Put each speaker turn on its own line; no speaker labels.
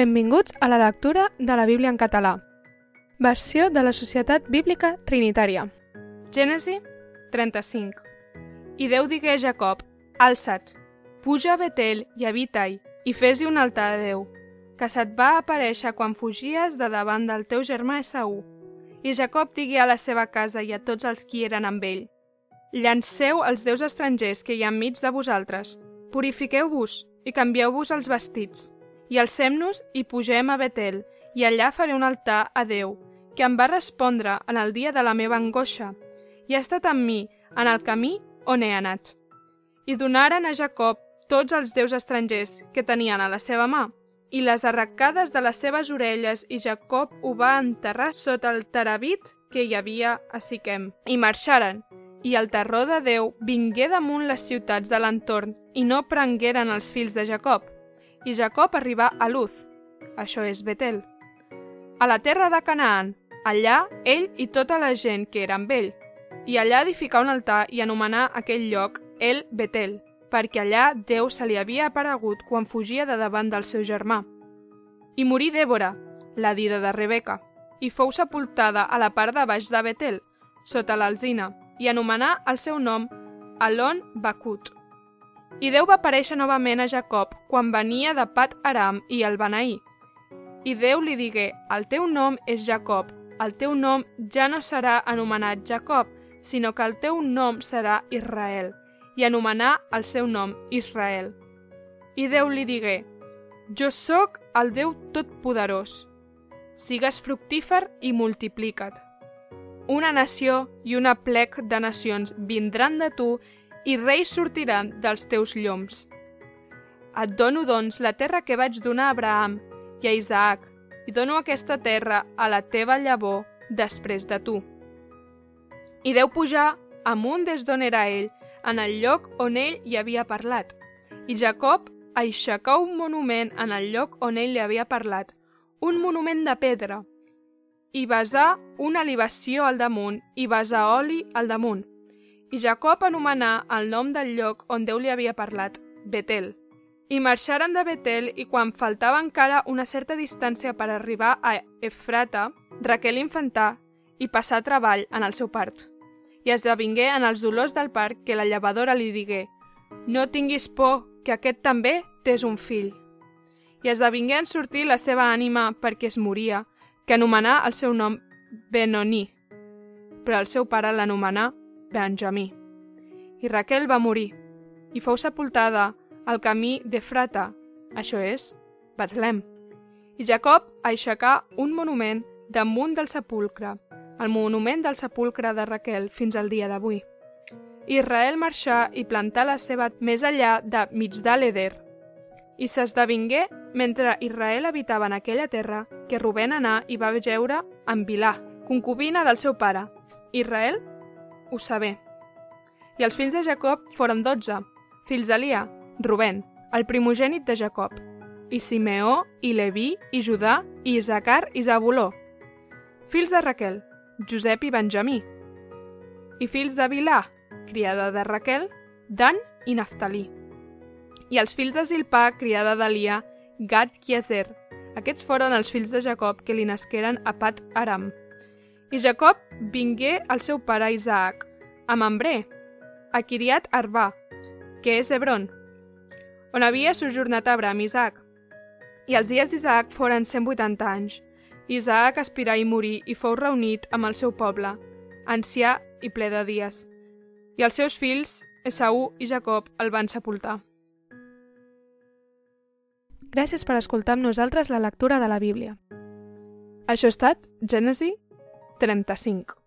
Benvinguts a la lectura de la Bíblia en català. Versió de la Societat Bíblica Trinitària. Gènesi 35. I Déu digué a Jacob, Alça't, puja a Betel i habita-hi, i fes-hi un altar a Déu, que se't va aparèixer quan fugies de davant del teu germà Esaú. I Jacob digué a la seva casa i a tots els qui eren amb ell, Llanceu els déus estrangers que hi ha enmig de vosaltres, purifiqueu-vos i canvieu-vos els vestits, i alcem-nos i pugem a Betel, i allà faré un altar a Déu, que em va respondre en el dia de la meva angoixa, i ha estat amb mi en el camí on he anat. I donaren a Jacob tots els déus estrangers que tenien a la seva mà, i les arracades de les seves orelles, i Jacob ho va enterrar sota el terabit que hi havia a Siquem. I marxaren, i el terror de Déu vingué damunt les ciutats de l'entorn i no prengueren els fills de Jacob. I Jacob arribà a Luz, això és Betel, a la terra de Canaan, allà ell i tota la gent que era amb ell, i allà edificà un altar i anomenà aquell lloc El Betel, perquè allà Déu se li havia aparegut quan fugia de davant del seu germà. I morí Dèbora, la dida de Rebeca, i fou sepultada a la part de baix de Betel, sota l'alzina, i anomenà el seu nom Alon Bakut. I Déu va aparèixer novament a Jacob quan venia de Pat Aram i el Benaí. I Déu li digué, el teu nom és Jacob, el teu nom ja no serà anomenat Jacob, sinó que el teu nom serà Israel, i anomenà el seu nom Israel. I Déu li digué, jo sóc el Déu Totpoderós. Sigues fructífer i multiplica't. Una nació i una plec de nacions vindran de tu i reis sortiran dels teus lloms. Et dono, doncs, la terra que vaig donar a Abraham i a Isaac, i dono aquesta terra a la teva llavor després de tu. I deu pujar amunt des d'on era ell, en el lloc on ell hi havia parlat. I Jacob aixecà un monument en el lloc on ell li havia parlat, un monument de pedra, i besà una libació al damunt i besà oli al damunt. I Jacob anomenà el nom del lloc on Déu li havia parlat, Betel. I marxaren de Betel i quan faltava encara una certa distància per arribar a Efrata, Raquel infantà i passar treball en el seu part. I esdevingué en els dolors del part que la llevadora li digué «No tinguis por, que aquest també t'és un fill». I esdevingué en sortir la seva ànima perquè es moria, que anomenà el seu nom Benoni, però el seu pare l'anomenà Benjamí. I Raquel va morir i fou sepultada al camí d'Efrata, això és, Betlem. I Jacob aixecà un monument damunt del sepulcre, el monument del sepulcre de Raquel fins al dia d'avui. Israel marxà i plantà la seva més enllà de Migdal-Eder, i s'esdevingué mentre Israel habitava en aquella terra que Rubén anà i va jeure amb Vilà, concubina del seu pare. Israel ho sabé. I els fills de Jacob foren dotze, fills d'Elia, Rubén, el primogènit de Jacob, i Simeó, i Leví, i Judà, i Isaacar, i Zabuló. Fills de Raquel, Josep i Benjamí. I fills de Vilà, criada de Raquel, Dan i Naftalí i els fills de Zilpà, criada d'Elia, Gad i Ezer. Aquests foren els fills de Jacob que li nasqueren a Pat Aram. I Jacob vingué al seu pare Isaac, a Mambré, a Kiriat Arba, que és Hebron, on havia sojornat Abraham Isaac. I els dies d'Isaac foren 180 anys. Isaac aspirà i morí i fou reunit amb el seu poble, ancià i ple de dies. I els seus fills, Esaú i Jacob, el van sepultar. Gràcies per escoltar amb nosaltres la lectura de la Bíblia. Això ha estat Gènesi 35.